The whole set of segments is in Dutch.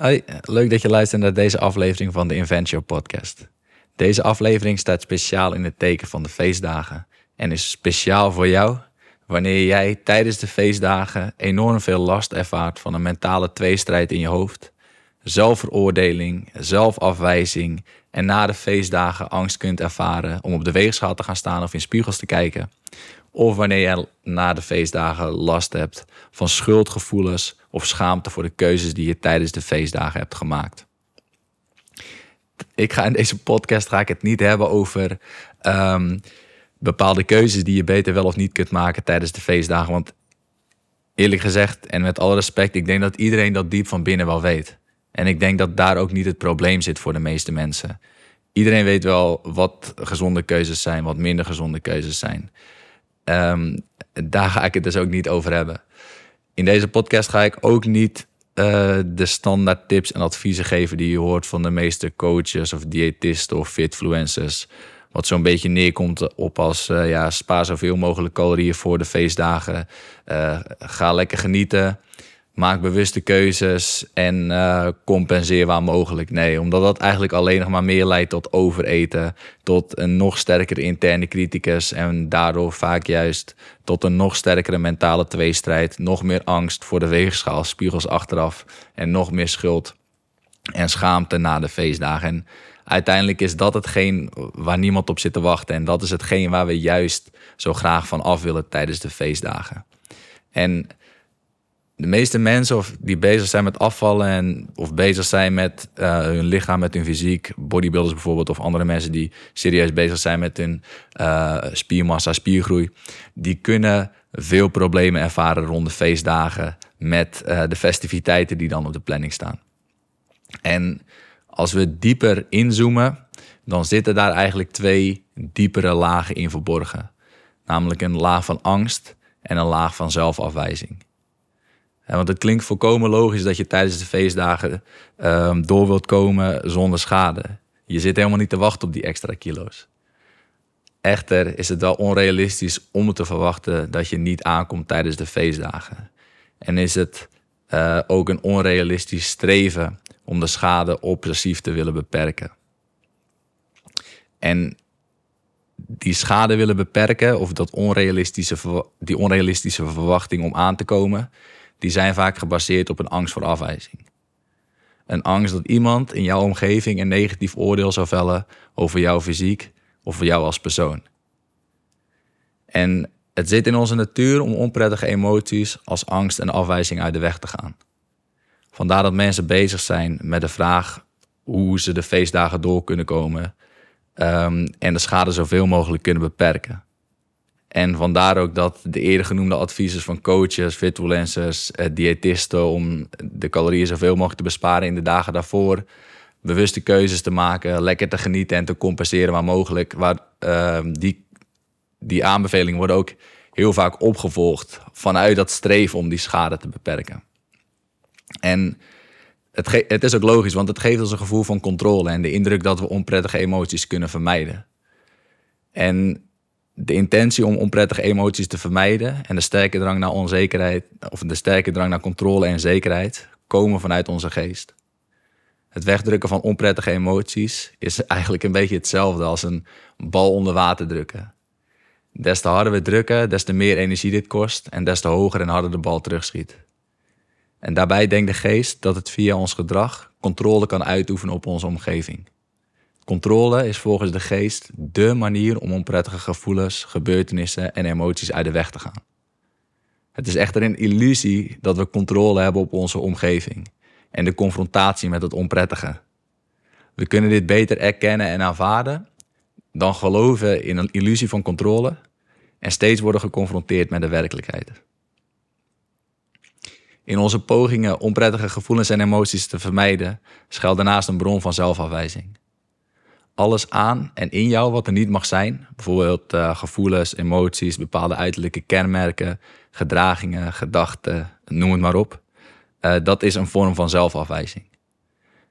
Hoi, leuk dat je luistert naar deze aflevering van de Invention Podcast. Deze aflevering staat speciaal in het teken van de feestdagen en is speciaal voor jou wanneer jij tijdens de feestdagen enorm veel last ervaart van een mentale tweestrijd in je hoofd, zelfveroordeling, zelfafwijzing en na de feestdagen angst kunt ervaren om op de weegschaal te gaan staan of in spiegels te kijken. Of wanneer je na de feestdagen last hebt van schuldgevoelens of schaamte voor de keuzes die je tijdens de feestdagen hebt gemaakt. Ik ga in deze podcast ga ik het niet hebben over ehm, bepaalde keuzes die je beter wel of niet kunt maken tijdens de feestdagen. Want eerlijk gezegd en met alle respect, ik denk dat iedereen dat diep van binnen wel weet. En ik denk dat daar ook niet het probleem zit voor de meeste mensen. Iedereen weet wel wat gezonde keuzes zijn, wat minder gezonde keuzes zijn. Ehm, daar ga ik het dus ook niet over hebben. In deze podcast ga ik ook niet uh, de standaard tips en adviezen geven die je hoort van de meeste coaches of diëtisten of fitfluencers. Wat zo'n beetje neerkomt op als uh, ja, spaar zoveel mogelijk calorieën voor de feestdagen. Uh, ga lekker genieten. Maak bewuste keuzes en uh, compenseer waar mogelijk. Nee, omdat dat eigenlijk alleen nog maar meer leidt tot overeten, tot een nog sterkere interne criticus en daardoor vaak juist tot een nog sterkere mentale tweestrijd, nog meer angst voor de weegschaal, spiegels achteraf en nog meer schuld en schaamte na de feestdagen. En uiteindelijk is dat hetgeen waar niemand op zit te wachten en dat is hetgeen waar we juist zo graag van af willen tijdens de feestdagen. En de meeste mensen of die bezig zijn met afvallen en of bezig zijn met uh, hun lichaam, met hun fysiek, bodybuilders bijvoorbeeld, of andere mensen die serieus bezig zijn met hun uh, spiermassa, spiergroei, die kunnen veel problemen ervaren rond de feestdagen met uh, de festiviteiten die dan op de planning staan. En als we dieper inzoomen, dan zitten daar eigenlijk twee diepere lagen in verborgen. Namelijk een laag van angst en een laag van zelfafwijzing. Want het klinkt volkomen logisch dat je tijdens de feestdagen um, door wilt komen zonder schade. Je zit helemaal niet te wachten op die extra kilo's. Echter is het wel onrealistisch om te verwachten dat je niet aankomt tijdens de feestdagen. En is het uh, ook een onrealistisch streven om de schade obsessief te willen beperken. En die schade willen beperken, of dat onrealistische, die onrealistische verwachting om aan te komen, die zijn vaak gebaseerd op een angst voor afwijzing. Een angst dat iemand in jouw omgeving een negatief oordeel zou vellen over jouw fysiek of voor jou als persoon. En het zit in onze natuur om onprettige emoties als angst en afwijzing uit de weg te gaan. Vandaar dat mensen bezig zijn met de vraag hoe ze de feestdagen door kunnen komen um, en de schade zoveel mogelijk kunnen beperken. En vandaar ook dat de eerder genoemde adviezen van coaches, fitfluencers, eh, diëtisten om de calorieën zoveel mogelijk te besparen in de dagen daarvoor, bewuste keuzes te maken, lekker te genieten en te compenseren waar mogelijk. Waar, uh, die, die aanbevelingen worden ook heel vaak opgevolgd vanuit dat streven om die schade te beperken. En het, het is ook logisch, want het geeft ons een gevoel van controle en de indruk dat we onprettige emoties kunnen vermijden. En de intentie om onprettige emoties te vermijden en de sterke drang naar onzekerheid, of de sterke drang naar controle en zekerheid, komen vanuit onze geest. Het wegdrukken van onprettige emoties is eigenlijk een beetje hetzelfde als een bal onder water drukken. Des te harder we drukken, des te meer energie dit kost en des te hoger en harder de bal terugschiet. En daarbij denkt de geest dat het via ons gedrag controle kan uitoefenen op onze omgeving. Controle is volgens de geest dé manier om onprettige gevoelens, gebeurtenissen en emoties uit de weg te gaan. Het is echter een illusie dat we controle hebben op onze omgeving en de confrontatie met het onprettige. We kunnen dit beter erkennen en aanvaarden dan geloven in een illusie van controle en steeds worden geconfronteerd met de werkelijkheid. In onze pogingen onprettige gevoelens en emoties te vermijden schuilt daarnaast een bron van zelfafwijzing alles aan en in jou wat er niet mag zijn. Bijvoorbeeld uh, gevoelens, emoties, bepaalde uiterlijke kenmerken, gedragingen, gedachten, noem het maar op. Uh, dat is een vorm van zelfafwijzing.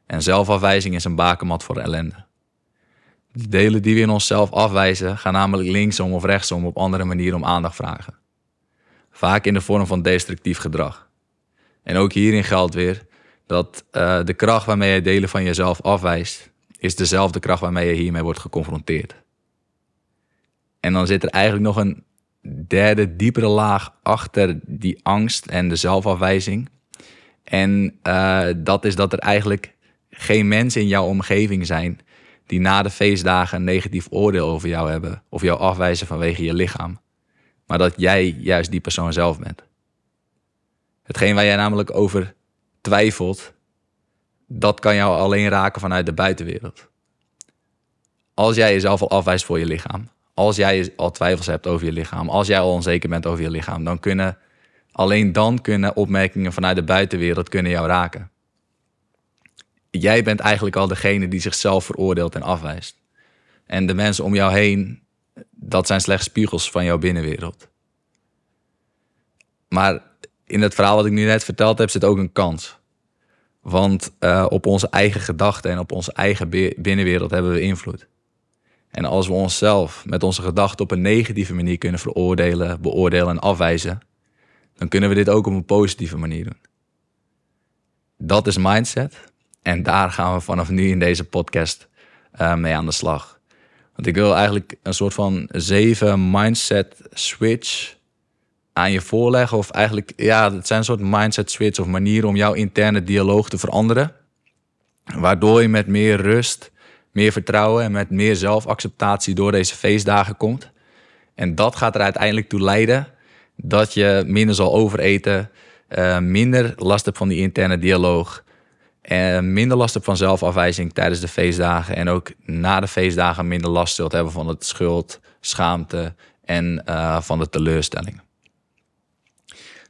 En zelfafwijzing is een bakermat voor ellende. De delen die we in onszelf afwijzen gaan namelijk linksom of rechtsom op andere manieren om aandacht vragen. Vaak in de vorm van destructief gedrag. En ook hierin geldt weer dat uh, de kracht waarmee je delen van jezelf afwijst, is dezelfde kracht waarmee je hiermee wordt geconfronteerd. En dan zit er eigenlijk nog een derde, diepere laag achter die angst en de zelfafwijzing. En uh, dat is dat er eigenlijk geen mensen in jouw omgeving zijn die na de feestdagen een negatief oordeel over jou hebben of jou afwijzen vanwege je lichaam. Maar dat jij juist die persoon zelf bent. Hetgeen waar jij namelijk over twijfelt, dat kan jou alleen raken vanuit de buitenwereld. Als jij jezelf al afwijst voor je lichaam, als jij al twijfels hebt over je lichaam, als jij al onzeker bent over je lichaam, dan kunnen alleen dan kunnen opmerkingen vanuit de buitenwereld kunnen jou raken. Jij bent eigenlijk al degene die zichzelf veroordeelt en afwijst. En de mensen om jou heen, dat zijn slechts spiegels van jouw binnenwereld. Maar in het verhaal wat ik nu net verteld heb, zit ook een kans. Want uh, op onze eigen gedachten en op onze eigen binnenwereld hebben we invloed. En als we onszelf met onze gedachten op een negatieve manier kunnen veroordelen, beoordelen en afwijzen, dan kunnen we dit ook op een positieve manier doen. Dat is mindset. En daar gaan we vanaf nu in deze podcast uh, mee aan de slag. Want ik wil eigenlijk een soort van zeven mindset switch aan je voorleggen. Of eigenlijk, ja, het zijn een soort mindset switch of manieren om jouw interne dialoog te veranderen. Waardoor je met meer rust, meer vertrouwen en met meer zelfacceptatie door deze feestdagen komt. En dat gaat er uiteindelijk toe leiden dat je minder zal overeten, uh, minder last hebt van die interne dialoog. En minder last hebt van zelfafwijzing tijdens de feestdagen. En ook na de feestdagen minder last zult hebben van het schuld, schaamte en uh, van de teleurstelling.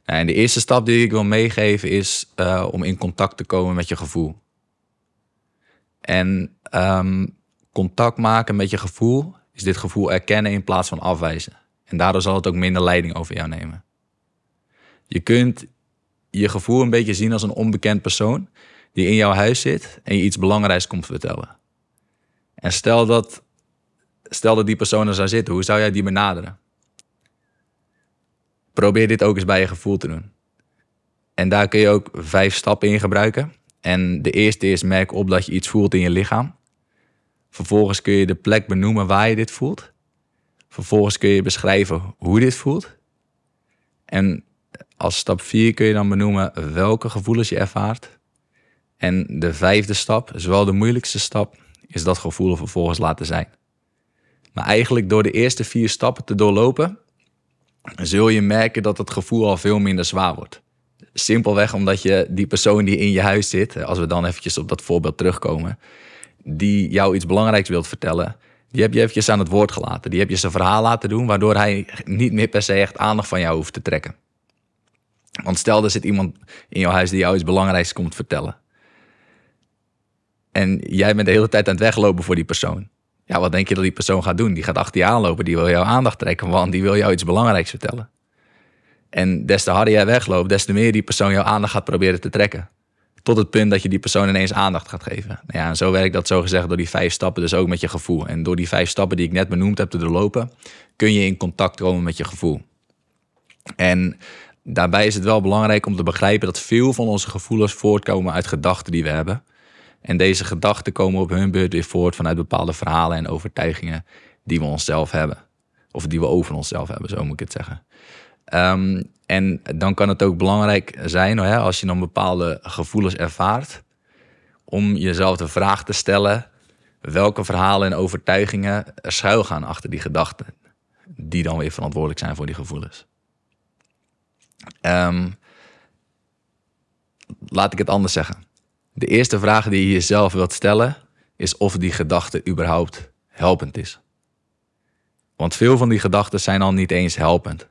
Nou, en de eerste stap die ik wil meegeven is uh, om in contact te komen met je gevoel. En um, contact maken met je gevoel is dit gevoel erkennen in plaats van afwijzen. En daardoor zal het ook minder leiding over jou nemen. Je kunt je gevoel een beetje zien als een onbekend persoon die in jouw huis zit en je iets belangrijks komt vertellen. En stel dat, stel dat die persoon er zou zitten, hoe zou jij die benaderen? Probeer dit ook eens bij je gevoel te doen. En daar kun je ook vijf stappen in gebruiken. En de eerste is merk op dat je iets voelt in je lichaam. Vervolgens kun je de plek benoemen waar je dit voelt. Vervolgens kun je beschrijven hoe dit voelt. En als stap 4 kun je dan benoemen welke gevoelens je ervaart. En de vijfde stap, zowel de moeilijkste stap, is dat gevoel vervolgens laten zijn. Maar eigenlijk door de eerste vier stappen te doorlopen, zul je merken dat het gevoel al veel minder zwaar wordt. Simpelweg omdat je die persoon die in je huis zit, als we dan eventjes op dat voorbeeld terugkomen, die jou iets belangrijks wilt vertellen, die heb je eventjes aan het woord gelaten. Die heb je zijn verhaal laten doen, waardoor hij niet meer per se echt aandacht van jou hoeft te trekken. Want stel, er zit iemand in jouw huis die jou iets belangrijks komt vertellen. En jij bent de hele tijd aan het weglopen voor die persoon. Ja, wat denk je dat die persoon gaat doen? Die gaat achter je aanlopen, die wil jouw aandacht trekken, want die wil jou iets belangrijks vertellen. En des te harder jij wegloopt, des te meer die persoon jouw aandacht gaat proberen te trekken. Tot het punt dat je die persoon ineens aandacht gaat geven. Nou ja, zo werkt dat zo gezegd door die vijf stappen, dus ook met je gevoel. En door die vijf stappen die ik net benoemd heb te doorlopen, kun je in contact komen met je gevoel. En daarbij is het wel belangrijk om te begrijpen dat veel van onze gevoelens voortkomen uit gedachten die we hebben. En deze gedachten komen op hun beurt weer voort vanuit bepaalde verhalen en overtuigingen die we onszelf hebben. Of die we over onszelf hebben, zo moet ik het zeggen. Um, en dan kan het ook belangrijk zijn, hè, als je dan bepaalde gevoelens ervaart, om jezelf de vraag te stellen welke verhalen en overtuigingen er schuilgaan achter die gedachten, die dan weer verantwoordelijk zijn voor die gevoelens. Um, laat ik het anders zeggen. De eerste vraag die je jezelf wilt stellen is of die gedachte überhaupt helpend is. Want veel van die gedachten zijn al niet eens helpend.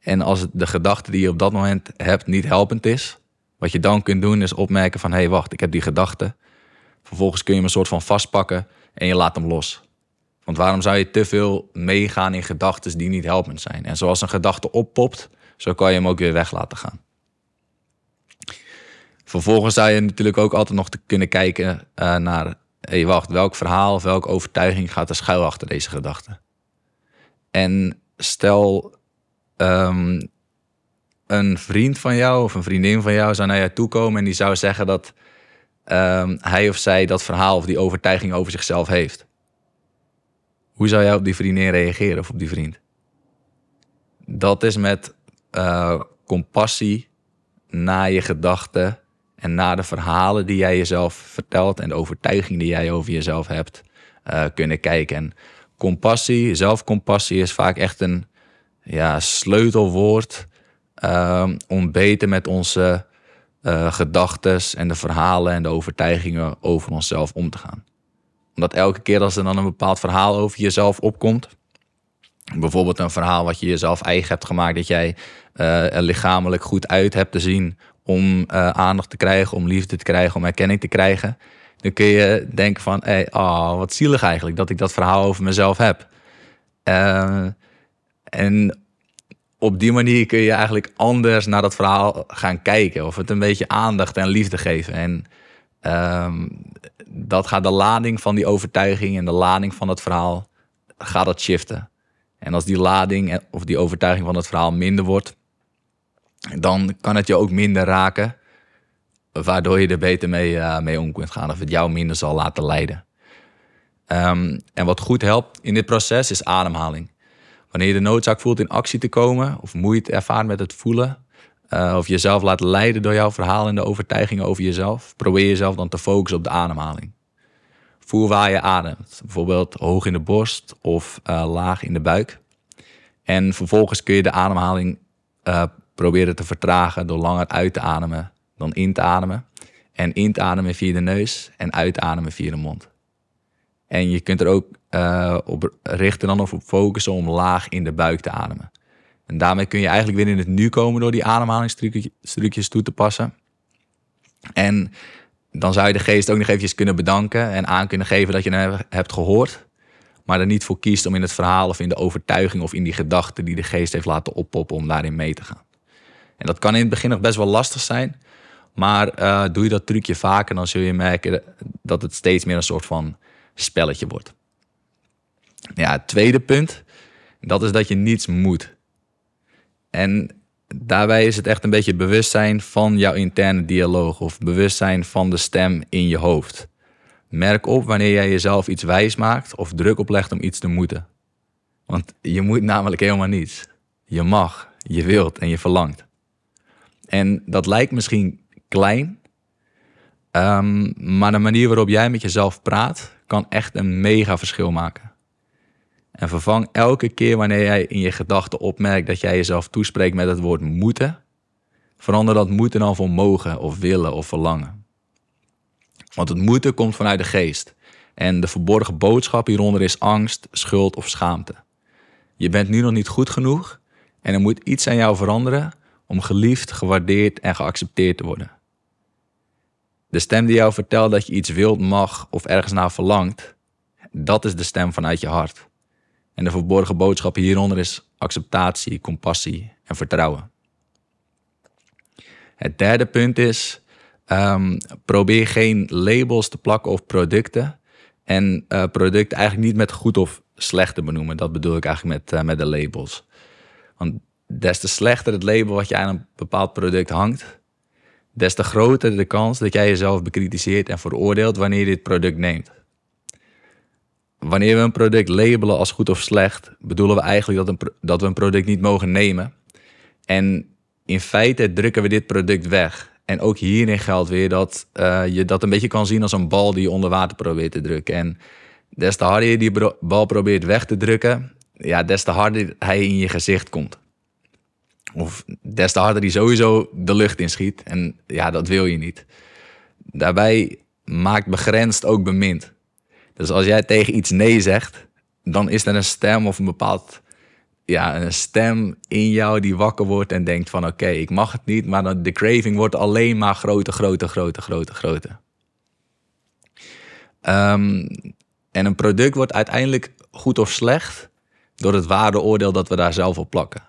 En als de gedachte die je op dat moment hebt niet helpend is, wat je dan kunt doen is opmerken van hé hey, wacht, ik heb die gedachte. Vervolgens kun je hem een soort van vastpakken en je laat hem los. Want waarom zou je te veel meegaan in gedachten die niet helpend zijn? En zoals een gedachte oppopt, zo kan je hem ook weer weg laten gaan. Vervolgens zou je natuurlijk ook altijd nog te kunnen kijken uh, naar, hey, wacht, welk verhaal of welke overtuiging gaat er schuil achter deze gedachte? En stel, um, een vriend van jou of een vriendin van jou zou naar jou toe komen en die zou zeggen dat ehm, hij of zij dat verhaal of die overtuiging over zichzelf heeft. Hoe zou jij op die vriendin reageren of op die vriend? Dat is met uh, compassie naar je gedachten en naar de verhalen die jij jezelf vertelt en de overtuiging die jij over jezelf hebt uh, kunnen kijken. En compassie, zelfcompassie is vaak echt een ja, sleutelwoord um, om beter met onze uh, gedachten en de verhalen en de overtuigingen over onszelf om te gaan. Omdat elke keer als er dan een bepaald verhaal over jezelf opkomt, bijvoorbeeld een verhaal wat je jezelf eigen hebt gemaakt, dat jij uh, er lichamelijk goed uit hebt te zien om uh, aandacht te krijgen, om liefde te krijgen, om erkenning te krijgen, dan kun je denken van, hé, oh, wat zielig eigenlijk dat ik dat verhaal over mezelf heb. Uh, en op die manier kun je eigenlijk anders naar dat verhaal gaan kijken. Of het een beetje aandacht en liefde geven. En um, dat gaat de lading van die overtuiging en de lading van het verhaal, gaat dat shiften. En als die lading of die overtuiging van het verhaal minder wordt, dan kan het je ook minder raken. Waardoor je er beter mee, uh, mee om kunt gaan. Of het jou minder zal laten leiden. Um, en wat goed helpt in dit proces is ademhaling. Wanneer je de noodzaak voelt in actie te komen, of moeite ervaart met het voelen, uh, of jezelf laat leiden door jouw verhaal en de overtuigingen over jezelf, probeer jezelf dan te focussen op de ademhaling. Voel waar je ademt, bijvoorbeeld hoog in de borst of uh, laag in de buik. En vervolgens kun je de ademhaling proberen te vertragen door langer uit te ademen dan in te ademen. En in te ademen via de neus en uit te ademen via de mond. En je kunt er ook uh, op richten dan of op focussen om laag in de buik te ademen. En daarmee kun je eigenlijk weer in het nu komen door die ademhalingstrucjes toe te passen. En dan zou je de geest ook nog eventjes kunnen bedanken en aan kunnen geven dat je hem hebt gehoord. Maar er niet voor kiest om in het verhaal of in de overtuiging of in die gedachten die de geest heeft laten oppoppen om daarin mee te gaan. En dat kan in het begin nog best wel lastig zijn. Maar uh, doe je dat trucje vaker, dan zul je merken dat het steeds meer een soort van spelletje wordt. Ja, het tweede punt, dat is dat je niets moet. En daarbij is het echt een beetje bewustzijn van jouw interne dialoog of bewustzijn van de stem in je hoofd. Merk op wanneer jij jezelf iets wijs maakt of druk oplegt om iets te moeten. Want je moet namelijk helemaal niets. Je mag, je wilt en je verlangt. En dat lijkt misschien klein, um, maar de manier waarop jij met jezelf praat kan echt een mega verschil maken. En vervang elke keer wanneer jij in je gedachten opmerkt dat jij jezelf toespreekt met het woord moeten, verander dat moeten dan voor mogen of willen of verlangen. Want het moeten komt vanuit de geest. En de verborgen boodschap hieronder is angst, schuld of schaamte. Je bent nu nog niet goed genoeg en er moet iets aan jou veranderen om geliefd, gewaardeerd en geaccepteerd te worden. De stem die jou vertelt dat je iets wilt, mag of ergens naar verlangt, dat is de stem vanuit je hart. En de verborgen boodschap hieronder is acceptatie, compassie en vertrouwen. Het derde punt is: um, probeer geen labels te plakken op producten. En uh, producten eigenlijk niet met goed of slecht te benoemen. Dat bedoel ik eigenlijk met, uh, met de labels. Want des te slechter het label wat je aan een bepaald product hangt, des te groter de kans dat jij jezelf bekritiseert en veroordeelt wanneer je dit product neemt. Wanneer we een product labelen als goed of slecht, bedoelen we eigenlijk dat, een, dat we een product niet mogen nemen. En in feite drukken we dit product weg. En ook hierin geldt weer dat uh, je dat een beetje kan zien als een bal die je onder water probeert te drukken. En des te harder je die bal probeert weg te drukken, ja, des te harder hij in je gezicht komt. Of des te harder die sowieso de lucht inschiet. En ja, dat wil je niet. Daarbij maakt begrensd ook bemind. Dus als jij tegen iets nee zegt, dan is er een stem of een bepaald ja, een stem in jou die wakker wordt en denkt van oké, ik mag het niet, maar de craving wordt alleen maar groter, groter, groter, groter, groter. Um, en een product wordt uiteindelijk goed of slecht door het waardeoordeel dat we daar zelf op plakken.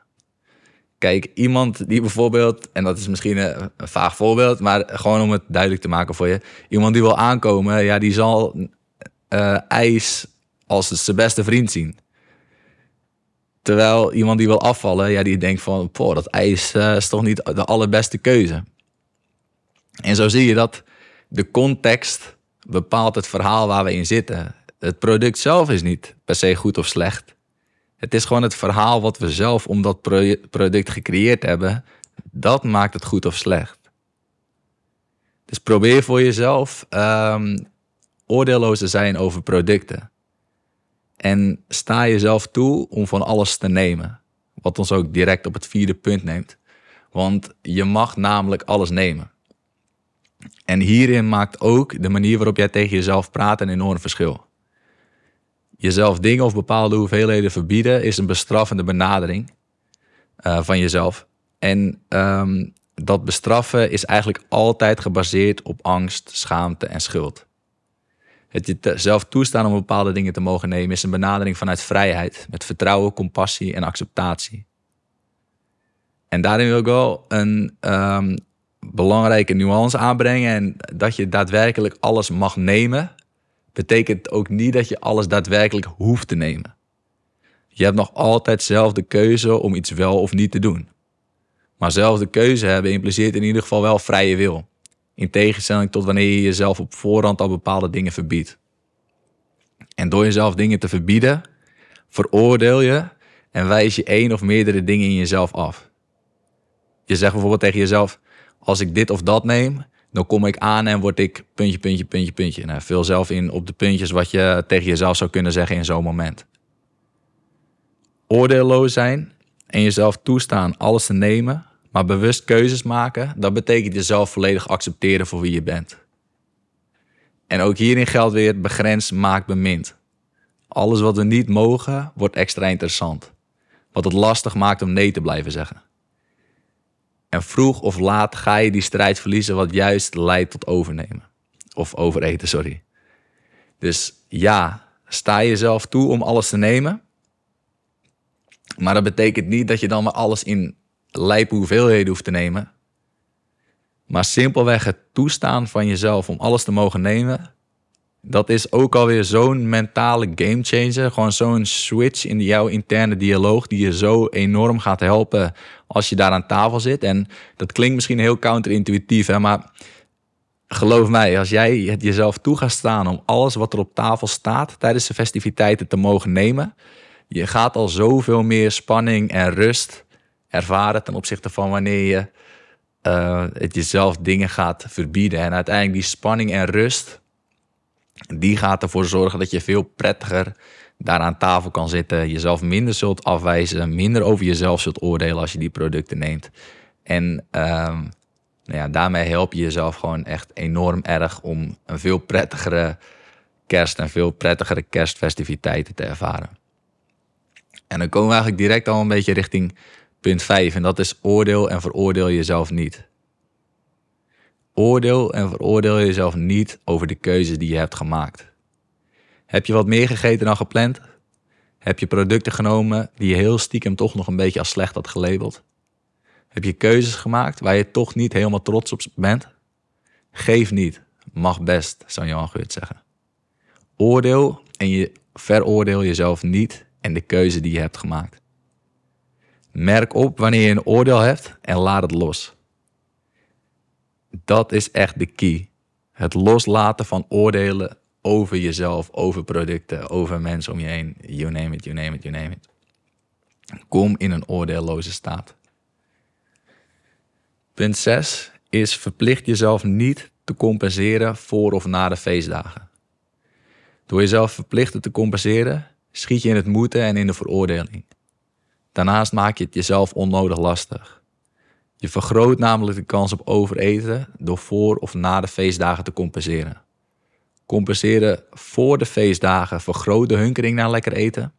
Kijk, iemand die bijvoorbeeld, en dat is misschien een, vaag voorbeeld, maar gewoon om het duidelijk te maken voor je. Iemand die wil aankomen, ja, die zal uh, ijs als zijn beste vriend zien. Terwijl iemand die wil afvallen, ja, die denkt van, poh, dat ijs uh, is toch niet de allerbeste keuze. En zo zie je dat de context bepaalt het verhaal waar we in zitten. Het product zelf is niet per se goed of slecht. Het is gewoon het verhaal wat we zelf om dat product gecreëerd hebben. Dat maakt het goed of slecht. Dus probeer voor jezelf um, oordeelloos te zijn over producten. En sta jezelf toe om van alles te nemen. Wat ons ook direct op het vierde punt neemt. Want je mag namelijk alles nemen. En hierin maakt ook de manier waarop jij tegen jezelf praat een enorm verschil. Jezelf dingen of bepaalde hoeveelheden verbieden is een bestraffende benadering uh, van jezelf. En um, dat bestraffen is eigenlijk altijd gebaseerd op angst, schaamte en schuld. Het jezelf toestaan om bepaalde dingen te mogen nemen is een benadering vanuit vrijheid, met vertrouwen, compassie en acceptatie. En daarin wil ik wel een um, belangrijke nuance aanbrengen. En dat je daadwerkelijk alles mag nemen, betekent ook niet dat je alles daadwerkelijk hoeft te nemen. Je hebt nog altijd zelf de keuze om iets wel of niet te doen. Maar zelf de keuze hebben impliceert in ieder geval wel vrije wil. In tegenstelling tot wanneer je jezelf op voorhand al bepaalde dingen verbiedt. En door jezelf dingen te verbieden, veroordeel je en wijs je één of meerdere dingen in jezelf af. Je zegt bijvoorbeeld tegen jezelf: als ik dit of dat neem, dan kom ik aan en word ik puntje, puntje, puntje, puntje. Nou, vul zelf in op de puntjes wat je tegen jezelf zou kunnen zeggen in zo'n moment. Oordeelloos zijn en jezelf toestaan alles te nemen, maar bewust keuzes maken, dat betekent jezelf volledig accepteren voor wie je bent. En ook hierin geldt weer begrens maakt bemind. Alles wat we niet mogen, wordt extra interessant. Wat het lastig maakt om nee te blijven zeggen. En vroeg of laat ga je die strijd verliezen, wat juist leidt tot overnemen. Of overeten, sorry. Dus ja, sta jezelf toe om alles te nemen. Maar dat betekent niet dat je dan maar alles in lijpe hoeveelheden hoeft te nemen. Maar simpelweg het toestaan van jezelf om alles te mogen nemen, dat is ook alweer zo'n mentale gamechanger. Gewoon zo'n switch in jouw interne dialoog die je zo enorm gaat helpen als je daar aan tafel zit. En dat klinkt misschien heel counterintuïtief, maar geloof mij, als jij het jezelf toe gaat staan om alles wat er op tafel staat tijdens de festiviteiten te mogen nemen, je gaat al zoveel meer spanning en rust ervaren ten opzichte van wanneer je uh, het jezelf dingen gaat verbieden. En uiteindelijk die spanning en rust, die gaat ervoor zorgen dat je veel prettiger daar aan tafel kan zitten. Jezelf minder zult afwijzen, minder over jezelf zult oordelen als je die producten neemt. En um, nou ja, daarmee help je jezelf gewoon echt enorm erg om een veel prettigere kerst en veel prettigere kerstfestiviteiten te ervaren. En dan komen we eigenlijk direct al een beetje richting punt 5 en dat is oordeel en veroordeel jezelf niet. Oordeel en veroordeel jezelf niet over de keuzes die je hebt gemaakt. Heb je wat meer gegeten dan gepland? Heb je producten genomen die je heel stiekem toch nog een beetje als slecht had gelabeld? Heb je keuzes gemaakt waar je toch niet helemaal trots op bent? Geef niet, mag best, zou Johan Geurt zeggen. Oordeel en veroordeel jezelf niet en de keuze die je hebt gemaakt. Merk op wanneer je een oordeel hebt en laat het los. Dat is echt de key. Het loslaten van oordelen over jezelf, over producten, over mensen om je heen. You name it, you name it, you name it. Kom in een oordeelloze staat. Punt 6 is verplicht jezelf niet te compenseren voor of na de feestdagen. Door jezelf verplichten te compenseren, schiet je in het moeten en in de veroordeling. Daarnaast maak je het jezelf onnodig lastig. Je vergroot namelijk de kans op overeten door voor of na de feestdagen te compenseren. Compenseren voor de feestdagen vergroot de hunkering naar lekker eten.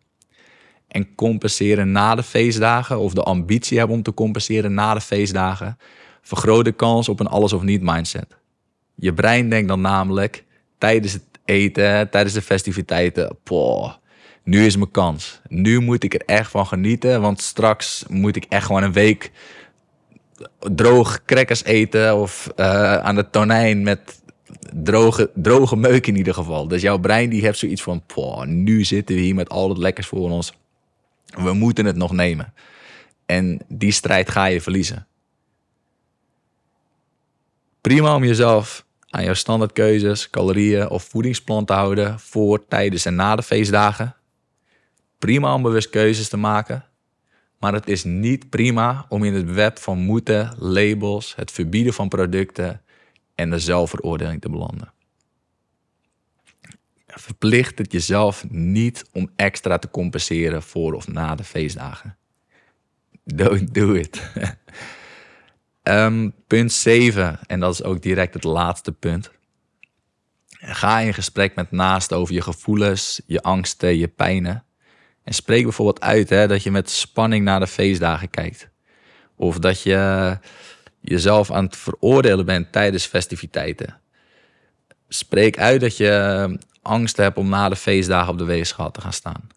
En compenseren na de feestdagen, of de ambitie hebben om te compenseren na de feestdagen, vergroot de kans op een alles of niet mindset. Je brein denkt dan namelijk tijdens het eten, tijdens de festiviteiten, poh, nu is mijn kans. Nu moet ik er echt van genieten, want straks moet ik echt gewoon een week droog crackers eten of uh, aan de tonijn met droge, droge meuk in ieder geval. Dus jouw brein die heeft zoiets van, poh, nu zitten we hier met al het lekkers voor ons. We moeten het nog nemen. En die strijd ga je verliezen. Prima om jezelf aan jouw standaardkeuzes, calorieën of voedingsplan te houden voor, tijdens en na de feestdagen. Prima om bewust keuzes te maken. Maar het is niet prima om in het web van moeten, labels, het verbieden van producten en de zelfveroordeling te belanden. Verplicht het jezelf niet om extra te compenseren voor of na de feestdagen. Don't do it. um, punt 7, en dat is ook direct het laatste punt. Ga in gesprek met naasten over je gevoelens, je angsten, je pijnen. En spreek bijvoorbeeld uit hè, dat je met spanning naar de feestdagen kijkt. Of dat je jezelf aan het veroordelen bent tijdens festiviteiten. Spreek uit dat je angst hebt om na de feestdagen op de weegschaal te gaan staan.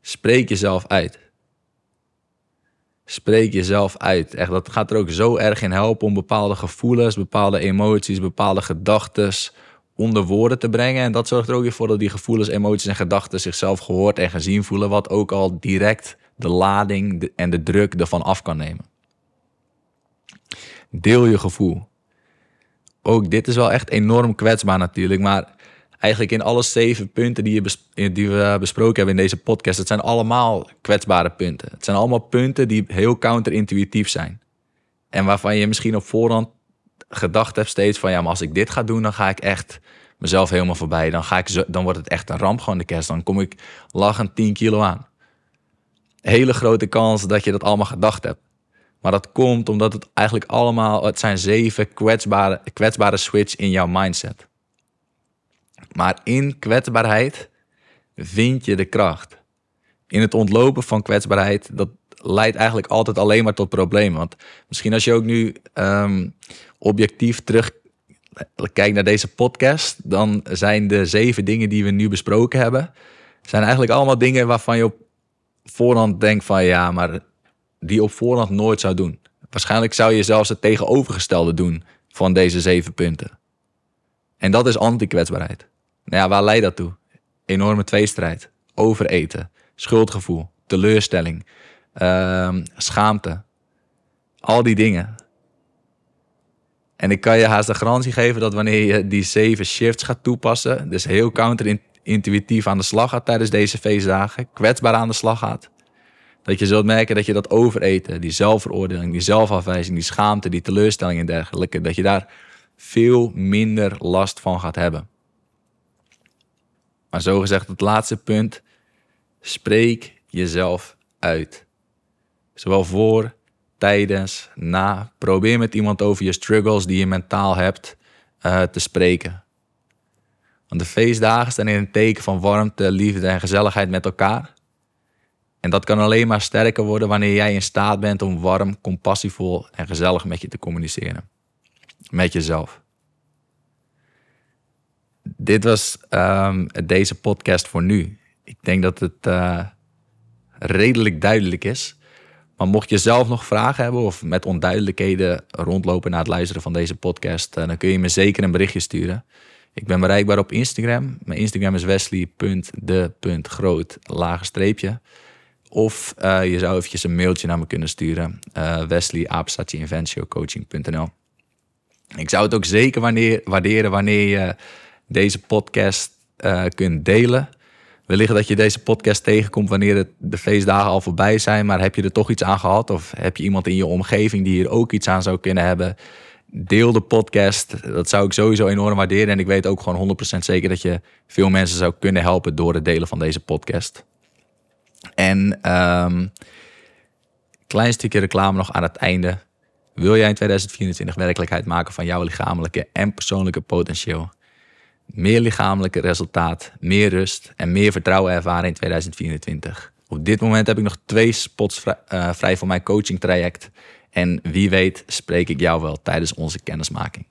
Spreek jezelf uit. Spreek jezelf uit. Echt, dat gaat er ook zo erg in helpen om bepaalde gevoelens, bepaalde emoties, bepaalde gedachten onder woorden te brengen. En dat zorgt er ook weer voor dat die gevoelens, emoties en gedachten zichzelf gehoord en gezien voelen, wat ook al direct de lading en de druk ervan af kan nemen. Deel je gevoel. Ook dit is wel echt enorm kwetsbaar natuurlijk, maar eigenlijk in alle zeven punten die, je die we besproken hebben in deze podcast, het zijn allemaal kwetsbare punten. Het zijn allemaal punten die heel counterintuïtief zijn. En waarvan je misschien op voorhand gedacht hebt steeds van ja, maar als ik dit ga doen, dan ga ik echt mezelf helemaal voorbij. Dan, ga ik zo, dan wordt het echt een ramp gewoon de kerst. Dan kom ik lachend 10 kilo aan. Hele grote kans dat je dat allemaal gedacht hebt. Maar dat komt omdat het eigenlijk allemaal, het zijn zeven kwetsbare, kwetsbare switch in jouw mindset. Maar in kwetsbaarheid vind je de kracht. In het ontlopen van kwetsbaarheid, dat leidt eigenlijk altijd alleen maar tot problemen. Want misschien als je ook nu ehm, objectief terug kijkt naar deze podcast, dan zijn de zeven dingen die we nu besproken hebben, zijn eigenlijk allemaal dingen waarvan je op voorhand denkt van ja, maar die op voorhand nooit zou doen. Waarschijnlijk zou je zelfs het tegenovergestelde doen van deze zeven punten. En dat is anti-kwetsbaarheid. Nou ja, waar leidt dat toe? Enorme tweestrijd, overeten, schuldgevoel, teleurstelling, uh, schaamte. Al die dingen. En ik kan je haast de garantie geven dat wanneer je die zeven shifts gaat toepassen, dus heel counterintuïtief aan de slag gaat tijdens deze feestdagen, kwetsbaar aan de slag gaat, dat je zult merken dat je dat overeten, die zelfveroordeling, die zelfafwijzing, die schaamte, die teleurstelling en dergelijke, dat je daar veel minder last van gaat hebben. Maar zo gezegd, het laatste punt, spreek jezelf uit. Zowel voor, tijdens, na. Probeer met iemand over je struggles die je mentaal hebt uh, te spreken. Want de feestdagen staan in een teken van warmte, liefde en gezelligheid met elkaar. En dat kan alleen maar sterker worden wanneer jij in staat bent om warm, compassievol en gezellig met je te communiceren. Met jezelf. Dit was um, deze podcast voor nu. Ik denk dat het uh, redelijk duidelijk is. Mocht je zelf nog vragen hebben of met onduidelijkheden rondlopen na het luisteren van deze podcast, uh, dan kun je me zeker een berichtje sturen. Ik ben bereikbaar op Instagram. Mijn Instagram is wesley.de.groot streepje. Of uh, je zou eventjes een mailtje naar me kunnen sturen. Uh, Wesley, Ik zou het ook zeker wanneer, waarderen wanneer je deze podcast kunt delen. Wellicht dat je deze podcast tegenkomt wanneer het de feestdagen al voorbij zijn, maar heb je er toch iets aan gehad? Of heb je iemand in je omgeving die hier ook iets aan zou kunnen hebben? Deel de podcast. Dat zou ik sowieso enorm waarderen. En ik weet ook gewoon 100% zeker dat je veel mensen zou kunnen helpen door het delen van deze podcast. En um, klein stukje reclame nog aan het einde. Wil jij in 2024 werkelijkheid maken van jouw lichamelijke en persoonlijke potentieel? Meer lichamelijke resultaat, meer rust en meer vertrouwen ervaren in 2024. Op dit moment heb ik nog twee spots vrij, uh, vrij voor mijn coaching traject. En wie weet spreek ik jou wel tijdens onze kennismaking.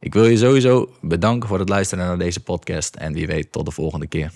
Ik wil je sowieso bedanken voor het luisteren naar deze podcast en wie weet tot de volgende keer.